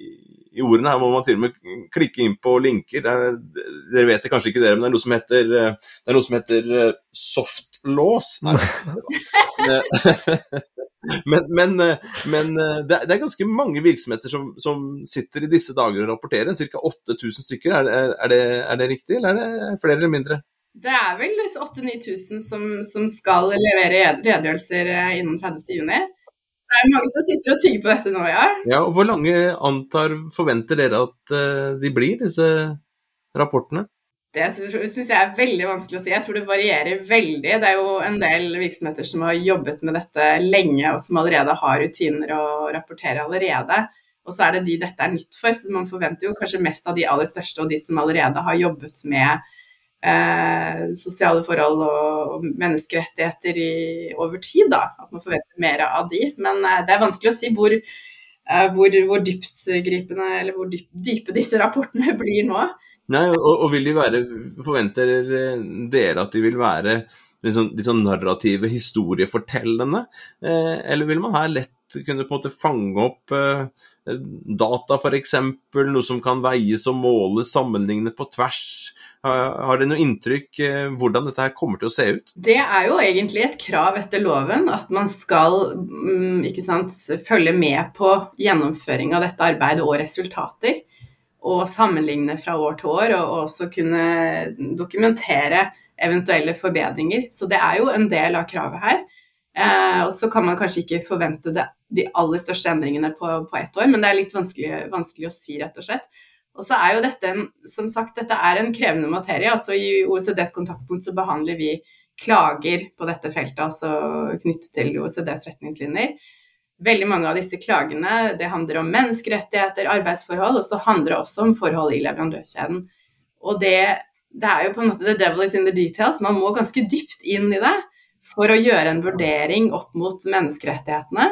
i ordene. Her må man til og med klikke inn på linker. Er, dere vet det kanskje ikke, dere, men det er noe som heter, eh, det er noe som heter eh, softlås. men, men, eh, men det, er ganske mange virksomheter som, som, sitter i disse dager og rapporterer. Ca. 8000 stykker. Er, er, det, er, det, riktig, eller er det flere eller mindre? Det er vel 8000-9000 som, som skal levere redegjørelser innen 30.6. Det er mange som sitter og tygger på dette nå, ja. ja og Hvor lange antar, forventer dere at uh, de blir, disse rapportene? Det syns jeg er veldig vanskelig å si. Jeg tror det varierer veldig. Det er jo en del virksomheter som har jobbet med dette lenge, og som allerede har rutiner å rapportere allerede. Og så er det de dette er nytt for, så man forventer jo kanskje mest av de aller største og de som allerede har jobbet med eh, sosiale forhold og, menneskerettigheter i, over tid. Da. At man forventer mer av de. Men eh, det er vanskelig å si hvor, eh, hvor, hvor dyptgripende eller hvor dyp, dype disse rapportene blir nå. Nei, og, og, vil de være Forventer dere at de vil være litt sånn, litt sånn narrative, historiefortellende? Eh, eller vil man her lett kunne på en måte fange opp eh, data, f.eks., noe som kan veies og måles, sammenligne på tvers? Har dere noe inntrykk eh, hvordan dette her kommer til å se ut? Det er jo egentlig et krav etter loven at man skal mm, sant, følge med på gjennomføring av dette arbeidet og resultater. Og sammenligne fra år til år, og også kunne dokumentere eventuelle forbedringer. Så det er jo en del av kravet her. Eh, og så kan man kanskje ikke forvente det, de aller største endringene på, på ett år, men det er litt vanskelig, vanskelig å si, rett og slett. Og så er jo dette en, som sagt, dette er en krevende materie. altså I OECDs kontaktpunkt så behandler vi klager på dette feltet, altså knyttet til OECDs retningslinjer. Veldig mange av disse klagene det handler om menneskerettigheter, arbeidsforhold, og så handler det også om forhold i leverandørkjeden. Og det, det er jo på en måte the devil is in the details. Man må ganske dypt inn i det for å gjøre en vurdering opp mot menneskerettighetene.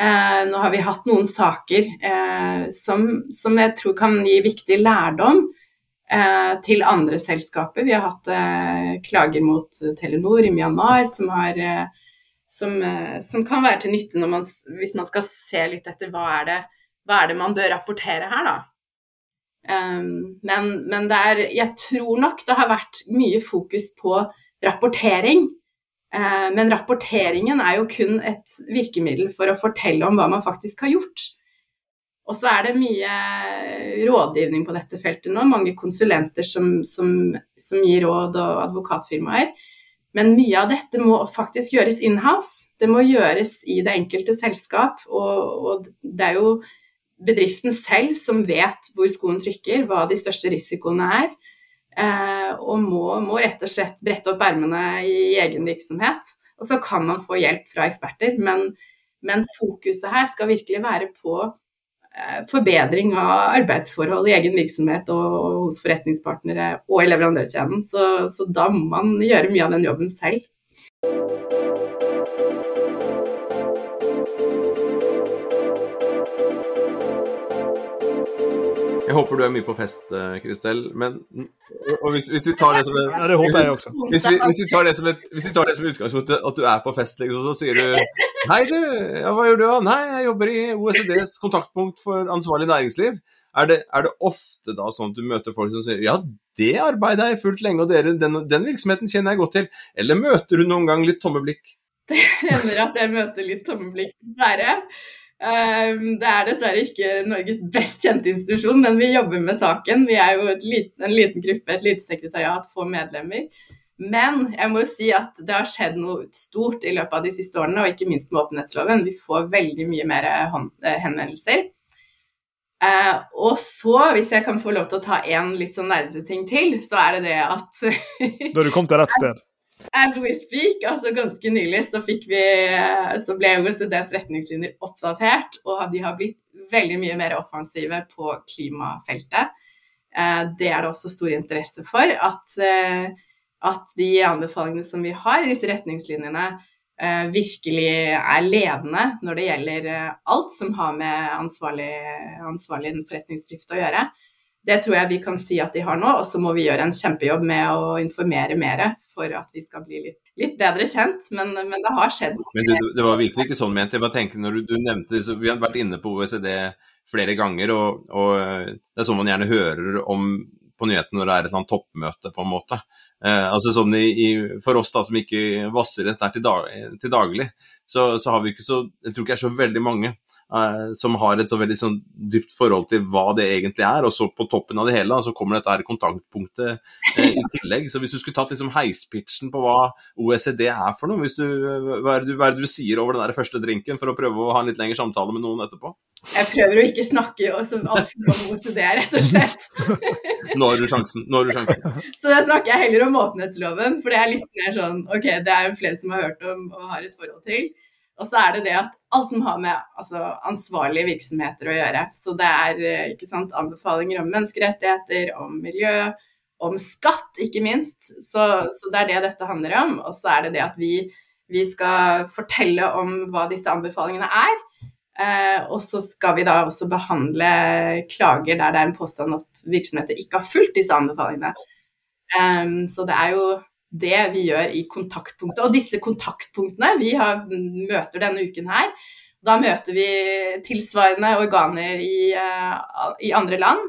Eh, nå har vi hatt noen saker eh, som, som, jeg tror kan gi viktig lærdom eh, til andre selskaper. Vi har hatt eh, klager mot Telenor i Myanmar som, har, eh, som, eh, som kan være til nytte man, hvis man skal se litt etter hva er det, hva er det man bør rapportere her, da. men, men det er, jeg tror nok det har vært mye fokus på rapportering men rapporteringen er jo kun et virkemiddel for å fortelle om hva man faktisk har gjort. Og så er det mye rådgivning på dette feltet nå, mange konsulenter som, som, som gir råd, og advokatfirmaer. Men mye av dette må faktisk gjøres inhouse. Det må gjøres i det enkelte selskap. Og, og, det er jo bedriften selv som vet hvor skoen trykker, hva de største risikoene er. Eh, og må, må, rett og slett brette opp ermene i egen virksomhet. Og så kan man få hjelp fra eksperter, men, men fokuset her skal virkelig være på eh, forbedring av arbeidsforhold i egen virksomhet og, og hos forretningspartnere og i leverandørkjeden. Så, så da må man gjøre mye av den jobben selv. Jeg håper du er mye på fest, Kristel. Men hvis, hvis, vi tar det som et, ja, det håper jeg også. Hvis vi, hvis vi tar det som et, hvis vi tar det som utgangspunkt at du er på fest, liksom, så sier du Hei, du, ja, hva gjør du da? Nei, jeg jobber i OECDs kontaktpunkt for ansvarlig næringsliv. Er det, er det, ofte da sånn at du møter folk som sier ja, det arbeidet har jeg fulgt lenge, og dere, den, den, virksomheten kjenner jeg godt til. Eller møter du noen gang litt tomme blikk? Det hender at jeg møter litt tomme blikk, dessverre. Ehm, det er dessverre ikke Norges best kjente institusjon, men vi jobber med saken. Vi er jo liten, en liten gruppe, et lite sekretariat, få medlemmer. Men jeg må jo si at det har skjedd noe stort i løpet av de siste årene, og ikke minst med åpenhetsloven. Vi får veldig mye mer eh, henvendelser. Uh, og så, hvis jeg kan få lov til å ta én litt sånn nerdete ting til, så er det det at Da har du kommet til rett sted? As we speak, altså ganske nylig, så, vi, så ble OECDs retningslinjer oppdatert, og de har blitt veldig mye mer offensive på klimafeltet. Eh, det er det også stor interesse for. At, eh, at de anbefalingene som vi har i disse retningslinjene, eh, virkelig er ledende når det gjelder alt som har med ansvarlig, ansvarlig forretningsdrift å gjøre. Det tror jeg vi kan si at de har nå, og så må vi gjøre en kjempejobb med å informere mer for at vi skal bli litt, litt bedre kjent. Men, men, det har skjedd. Men det, det, var virkelig ikke sånn ment. Jeg bare tenker når du, du nevnte det, Vi har vært inne på OECD flere ganger, og, og, det er sånn man gjerne hører om på nyhetene når det er et eller annet toppmøte, på en måte. Eh, altså sånn i, i, For oss da som ikke vasser dette til, dag, til daglig, så, så, har vi ikke så Jeg tror ikke det er så veldig mange Eh, som har et så veldig sånn dypt forhold til hva det egentlig er. Og så på toppen av det hele så kommer dette her kontaktpunktet eh, i tillegg. Så hvis du skulle tatt liksom heispitchen på hva OECD er for noe, du, hva, er det du, hva er det du sier over den der første drinken for å prøve å ha en litt lengre samtale med noen etterpå? Jeg prøver å ikke snakke altfor mye om OECD, rett og slett. Nå har du sjansen. Nå har du sjansen. Så da snakker jeg heller om åpenhetsloven, for det er litt mer sånn OK, det er jo flere som har hørt om og har et forhold til. Og så er det det at alt som har med altså, ansvarlige virksomheter å gjøre. Så det er eh, sant, anbefalinger om menneskerettigheter, om miljø, om skatt, ikke minst. Så, så, det er det dette handler om. Og så er det det at vi, vi skal fortelle om hva disse anbefalingene er. Eh, og så skal vi da også behandle klager der det er en påstand at virksomheter ikke har fulgt disse anbefalingene. Um, så det er jo det vi gjør i kontaktpunktet. Og disse kontaktpunktene, vi har, møter denne uken her. Da møter vi tilsvarende organer i, uh, i andre land.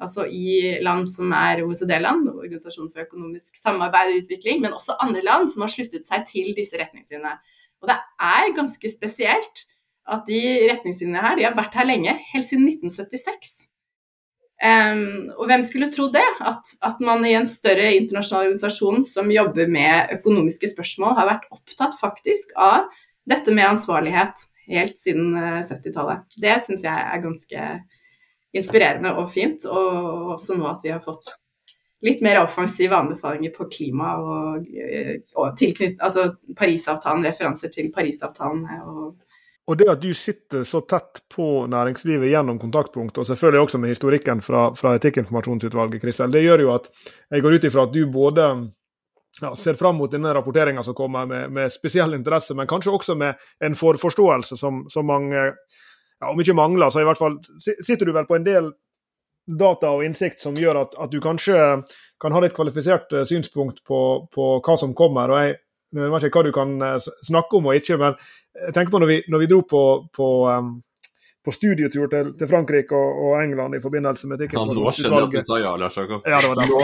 Altså i land som er OECD-land, Organisasjonen for økonomisk samarbeid og utvikling, men også andre land som har sluttet seg til disse retningslinjene. Og det er ganske spesielt at de retningslinjene her de har vært her lenge, helt siden 1976. Um, og hvem skulle tro det? At, at, man i en større internasjonal organisasjon som jobber med økonomiske spørsmål, har vært opptatt faktisk av dette med ansvarlighet helt siden 70-tallet. Eh, det syns jeg er ganske inspirerende og fint. Og også nå at vi har fått litt mer offensive anbefalinger på klima og, eh, og tilknytt, altså Parisavtalen, referanser til Parisavtalen. og og det at du sitter så tett på næringslivet gjennom kontaktpunkt, og selvfølgelig også med historikken fra, fra Etikkinformasjonsutvalget, Kristel, det gjør jo at jeg går ut ifra at du både ja, ser fram mot denne rapporteringa som kommer med, med, spesiell interesse, men kanskje også med en forforståelse som, som mange, ja, om ikke mangler, så i hvert fall sitter du vel på en del data og innsikt som gjør at, at du kanskje kan ha litt kvalifisert eh, synspunkt på, på hva som kommer. og jeg, jeg vet ikke hva du kan eh, snakke om og ikke, men jeg tenker på når vi, når vi dro på, på, um, på studietur til, til Frankrike og, og, England i forbindelse med Ja, nå skjønner jeg at du sa ja, Lars Jakob. Ja, nå,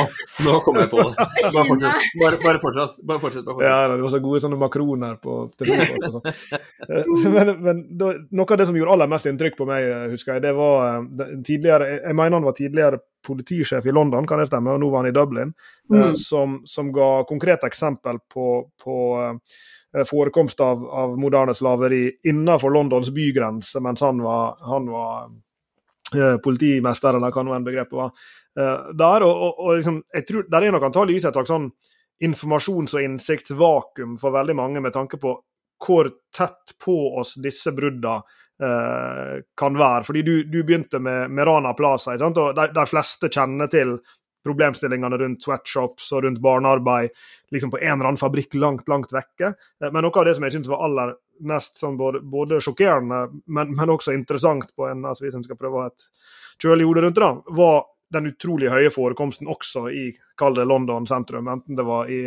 nå kom jeg på det. Bare fortsett. Bare, bare fortsett. Bare fortsett, bare fortsett. Ja, det var så gode sånne makroner på telefonen. Eh, men, men da, noe av det som gjorde aller mest inntrykk på meg, eh, husker jeg, det var eh, tidligere Jeg mener han var tidligere politisjef i London, kan det stemme, og nå var han i Dublin, mm. som, som, ga konkrete eksempel på, på forekomst av, av, moderne slaveri innenfor Londons bygrense mens han var, han var eh, politimester, eller hva nå enn begrepet var. Eh, der, og, og, og liksom, jeg tror Der er nok antakeligvis et slags sånn informasjons- og innsiktsvakuum for veldig mange, med tanke på hvor tett på oss disse bruddene eh, kan være. Fordi du, du begynte med, med Rana Plaza, og de, de, fleste kjenner til problemstillingene rundt sweatshops og rundt barnearbeid liksom på en eller annen fabrikk langt, langt vekke. Eh, men noe av det som jeg syns var aller mest sånn både, både sjokkerende, men, men, også interessant på en altså hvis en skal prøve å ha et kjølig hode rundt det, var den utrolig høye forekomsten også i kall London sentrum. Enten det var i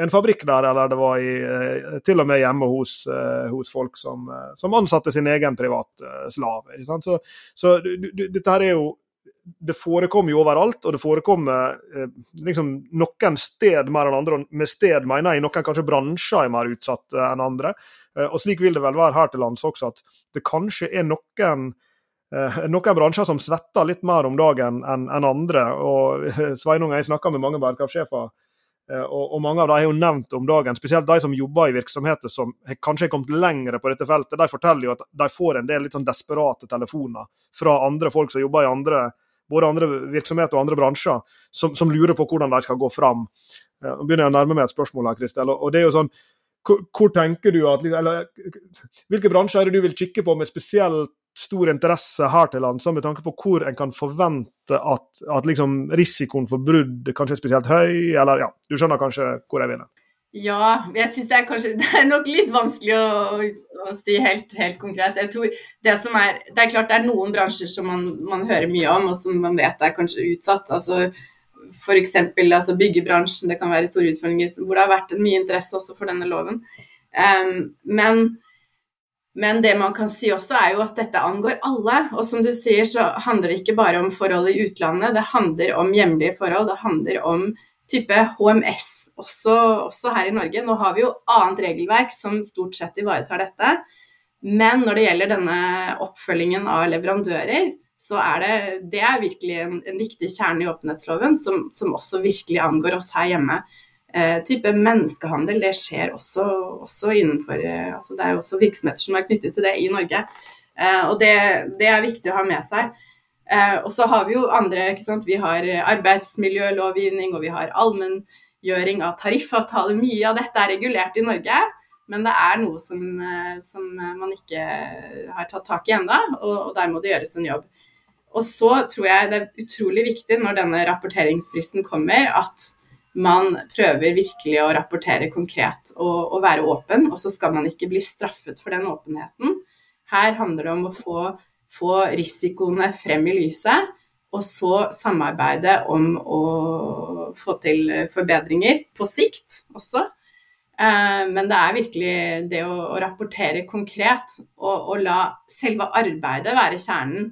en fabrikk der, eller det var i, eh, til og med hjemme hos, eh, hos folk som, som, ansatte sin egen privatslave. Så, så dette her er jo det forekommer jo overalt, og det forekommer eh, liksom noen sted mer enn andre. og Med sted mener jeg noen kanskje bransjer er mer utsatt enn andre. Eh, og Slik vil det vel være her til lands også, at det kanskje er noen, eh, noen bransjer som svetter litt mer om dagen enn en andre. og eh, Sveinung, jeg snakker med mange bærekraftsjefer, eh, og, mange av dem har jo nevnt om dagen. Spesielt de som jobber i virksomheter som kanskje har kommet lengre på dette feltet. De forteller jo at de får en del litt sånn desperate telefoner fra andre folk som jobber i andre både andre virksomheter og andre bransjer, som, som, lurer på hvordan de skal gå fram. Nå begynner jeg å nærme meg et spørsmål her, Kristel. og det er jo sånn, hvor, tenker du at, eller, Hvilke bransjer er det du vil kikke på med spesielt stor interesse her til lands, med tanke på hvor en kan forvente at, at liksom risikoen for brudd kanskje er spesielt høy? eller ja, Du skjønner kanskje hvor jeg vil? Ja, jeg syns det er kanskje Det er nok litt vanskelig å, å si helt, helt, konkret. Jeg tror Det som er Det er klart det er noen bransjer som man, man hører mye om, og som man vet er kanskje utsatt. altså F.eks. Altså byggebransjen, det kan være store utfordringer hvor det har vært mye interesse også for denne loven. Um, men, men det man kan si også, er jo at dette angår alle. Og som du sier, så handler det ikke bare om forhold i utlandet, det handler om hjemlige forhold. Det handler om type HMS også, også, her i Norge. Nå har vi jo annet regelverk som stort sett ivaretar dette. Men når det gjelder denne oppfølgingen av leverandører, så er det, det er virkelig en, en viktig kjerne i åpenhetsloven som, som, også virkelig angår oss her hjemme. Eh, type menneskehandel, det skjer også, også innenfor eh, altså Det er jo også virksomheter som er knyttet til det i Norge. Eh, og det, det er viktig å ha med seg. Eh, og så har vi jo andre, ikke sant. Vi har arbeidsmiljølovgivning, og vi har allmenngjøring av tariffavtaler. Mye av dette er regulert i Norge, men det er noe som, eh, som man ikke har tatt tak i ennå, og, og der må det gjøres en jobb. Og så tror jeg det er utrolig viktig når denne rapporteringsfristen kommer, at man prøver virkelig å rapportere konkret og, og være åpen. Og så skal man ikke bli straffet for den åpenheten. Her handler det om å få få risikoene frem i lyset og så samarbeide om å få til forbedringer på sikt også. Eh, men det er virkelig det å, rapportere konkret og, og, la selve arbeidet være kjernen.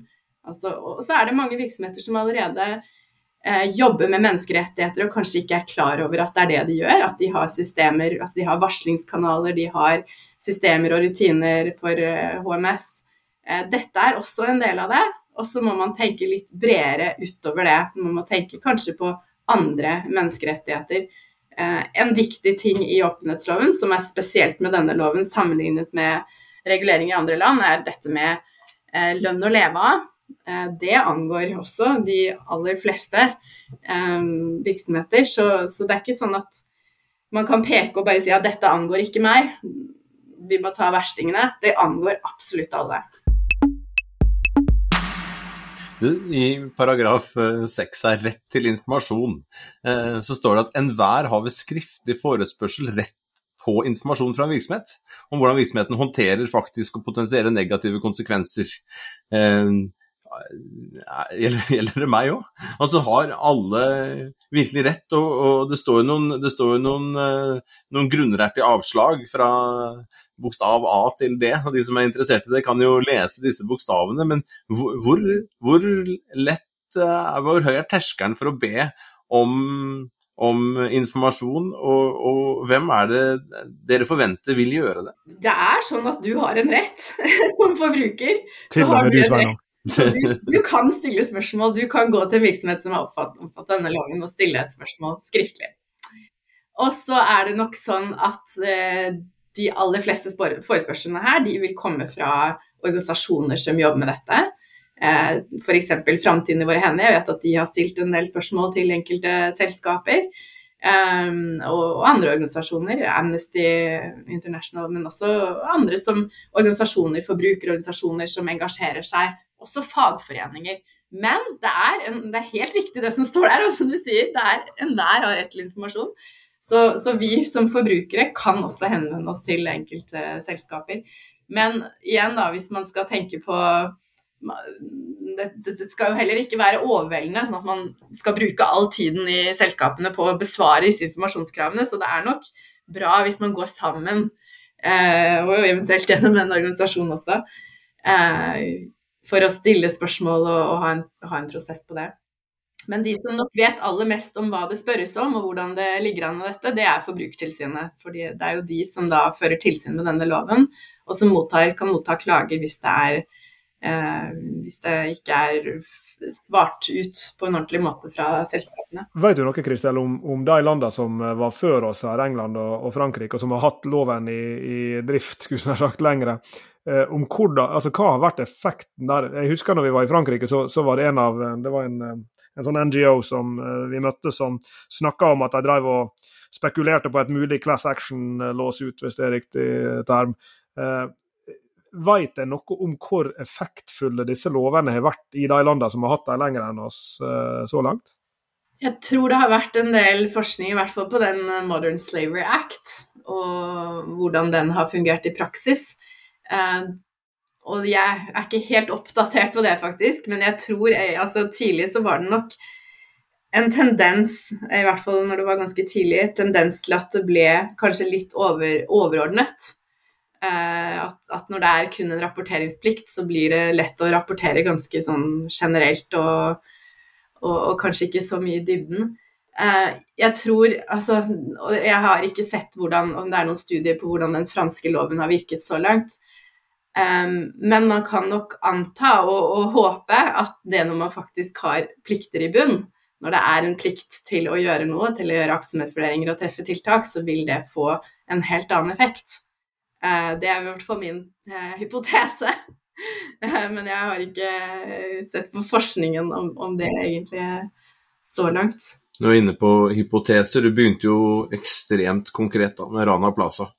Altså, og så er det mange virksomheter som allerede eh, jobber med menneskerettigheter og kanskje ikke er klar over at det er det de gjør. At de har systemer, altså de har varslingskanaler, de har systemer og rutiner for eh, HMS. Eh, dette er også en del av det. Og så må man tenke litt bredere utover det. Man må tenke kanskje på andre menneskerettigheter. Eh, en viktig ting i åpenhetsloven, som er spesielt med denne loven sammenlignet med reguleringer i andre land, er dette med eh, lønn å leve av. Det angår også de aller fleste virksomheter. Så, så, det er ikke sånn at man kan peke og bare si at dette angår ikke meg. Vi må ta verstingene. Det angår absolutt alle. I paragraf eh, seks her, rett til informasjon. Eh, så står det at enhver har ved skriftlig forespørsel rett på informasjon fra en virksomhet om hvordan virksomheten håndterer faktiske og potensielle negative konsekvenser. Eh, gjelder, gjelder det meg òg? Altså har alle virkelig rett, og, og det står jo noen, det står noen, noen grunner til avslag fra bokstav A til D. og De som er interessert i det, kan jo lese disse bokstavene. Men hvor, hvor lett uh, Hvor høy er terskelen for å be om, om informasjon, og, og, hvem er det dere forventer vil gjøre det? Det er sånn at du har en rett som forbruker. Til og med du, Svein. Du, du, kan stille spørsmål. Du kan gå til en virksomhet som har oppfattet denne loven og stille et spørsmål skriftlig. Og så er det nok sånn at eh, de aller fleste forespørslene her de vil komme fra organisasjoner som jobber med dette. Eh, F.eks. Framtiden i våre hender. Jeg vet at de har stilt en del spørsmål til enkelte selskaper. Um, og, andre organisasjoner, Amnesty International, men også andre som organisasjoner, forbrukerorganisasjoner som engasjerer seg. Også fagforeninger. Men det er, en, det er helt riktig det som står der, og som du sier, det er enhver har rett til informasjon. Så, så, vi som forbrukere kan også henvende oss til enkelte selskaper. Men igjen, da, hvis man skal tenke på det, det, skal jo heller ikke være overveldende, sånn at man skal bruke all tiden i selskapene på å besvare disse informasjonskravene. Så det er nok bra hvis man går sammen, eh, og eventuelt gjennom en organisasjon også, eh, for å stille spørsmål og, og ha, en, ha en prosess på det. Men de som nok vet aller mest om hva det spørres om, og hvordan det ligger an med dette, det er Forbrukertilsynet. For det er jo de som da fører tilsyn med denne loven, og som mottar, kan motta klager hvis det, er, eh, hvis det ikke er svart ut på en ordentlig måte fra selskapene. Vet du noe Kristel, om, om, de landene som var før oss her, England og, og Frankrike, og som har hatt loven i, i drift skulle jeg sagt, lengre? Eh, om hvordan, altså Hva har vært effekten der? Jeg husker når vi var i Frankrike, så, så var det en av det var en eh, en sånn NGO som vi møtte, som snakka om at de drev og spekulerte på et mulig class action-lås-ut, hvis det er riktig term. Eh, Vet en noe om hvor effektfulle disse lovene har vært i de landene som har hatt dem lenger enn oss eh, så langt? Jeg tror det har vært en del forskning, i hvert fall på den Modern Slavery Act, og hvordan den har fungert i praksis. Og jeg er ikke helt oppdatert på det, faktisk, men jeg tror jeg, altså Tidlig så var det nok en tendens, i hvert fall når det var ganske tidlig, tendens til at det ble kanskje litt over, overordnet. Eh, at, at, når det er kun en rapporteringsplikt, så blir det lett å rapportere ganske sånn generelt og, og, og kanskje ikke så mye i dybden. Eh, jeg tror altså Og jeg har ikke sett hvordan, om det er noen studier på hvordan den franske loven har virket så langt. Um, men man kan nok anta og, og, håpe at det når man faktisk har plikter i bunn, når det er en plikt til å gjøre noe, til å gjøre aktsomhetsvurderinger og treffe tiltak, så vil det få en helt annen effekt. Uh, det er i hvert fall min uh, hypotese. Uh, men jeg har ikke sett på forskningen om, om det egentlig så langt. Du er inne på hypoteser. Du begynte jo ekstremt konkret da, med Rana Plaza.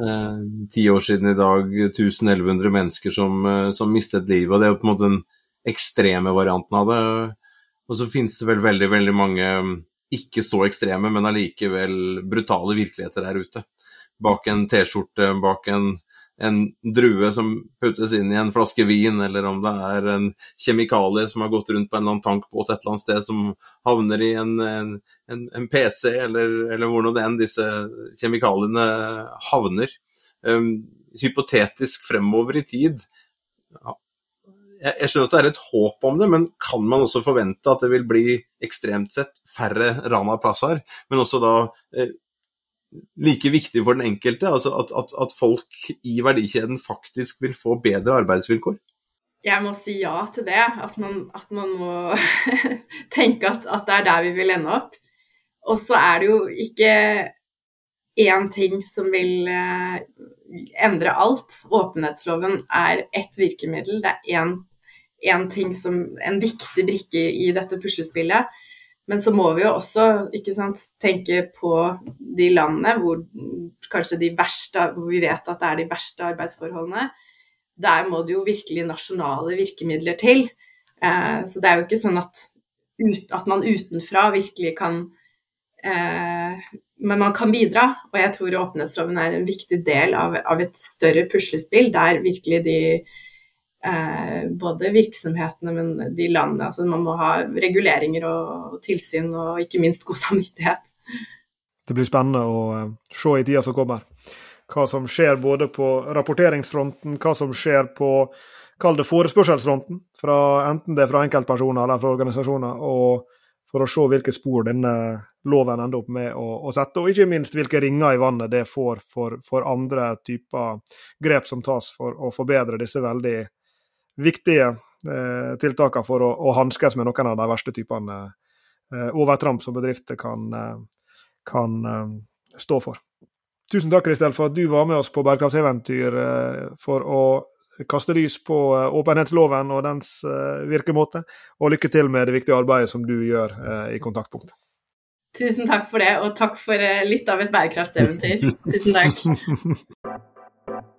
Eh, ti år siden i dag 1100 mennesker som, eh, som, mistet livet. og Det er jo på en måte den ekstreme varianten av det. Og så finnes det vel veldig, veldig mange mm, ikke så ekstreme, men allikevel brutale virkeligheter der ute. Bak en T-skjorte, bak en, en drue som puttes inn i en flaske vin, eller om det er en kjemikalie som har gått rundt på en eller annen tankbåt et eller annet sted som havner i en, en, en, en PC, eller, eller hvor nå enn disse kjemikaliene havner. Um, hypotetisk fremover i tid. Jeg, skjønner at det er et håp om det, men kan man også forvente at det vil bli ekstremt sett færre Rana-plasser, men også da eh, like viktig for den enkelte, altså at, at, at, folk i verdikjeden faktisk vil få bedre arbeidsvilkår? Jeg må si ja til det. At man, at man må tenke at, det er der vi vil ende opp. Og så er det jo ikke én ting som vil eh, endre alt. Åpenhetsloven er ett virkemiddel. Det er én ting som en viktig brikke i dette puslespillet. Men så må vi jo også sant, tenke på de landene hvor kanskje de verste, hvor vi vet at det er de verste arbeidsforholdene. Der må det jo virkelig nasjonale virkemidler til. Eh, så det er jo ikke sånn at, ut, at man utenfra virkelig kan eh, Men man kan bidra, og jeg tror åpenhetsloven er en viktig del av, av et større puslespill der virkelig de eh, både virksomhetene, men de landene. Altså man må ha reguleringer og tilsyn, og ikke minst god samvittighet. Det blir spennende å eh, se i tida som kommer. Hva som skjer både på rapporteringsfronten, hva som skjer på kall det forespørselsfronten, fra, enten det er fra enkeltpersoner eller fra organisasjoner, og for å se hvilke spor denne loven ender opp med å, å, sette, og ikke minst hvilke ringer i vannet det får for, for andre typer grep som tas for å forbedre disse veldig viktige eh, tiltakene for å, å hanskes med noen av de verste typene eh, overtramp som bedrifter kan, eh, kan stå for. Tusen takk Kristel, for at du var med oss på bærekraftseventyr for å kaste lys på åpenhetsloven og dens virkemåte. Og lykke til med det viktige arbeidet som du gjør i Kontaktpunkt. Tusen takk for det, og takk for litt av et bærekraftseventyr. Tusen takk.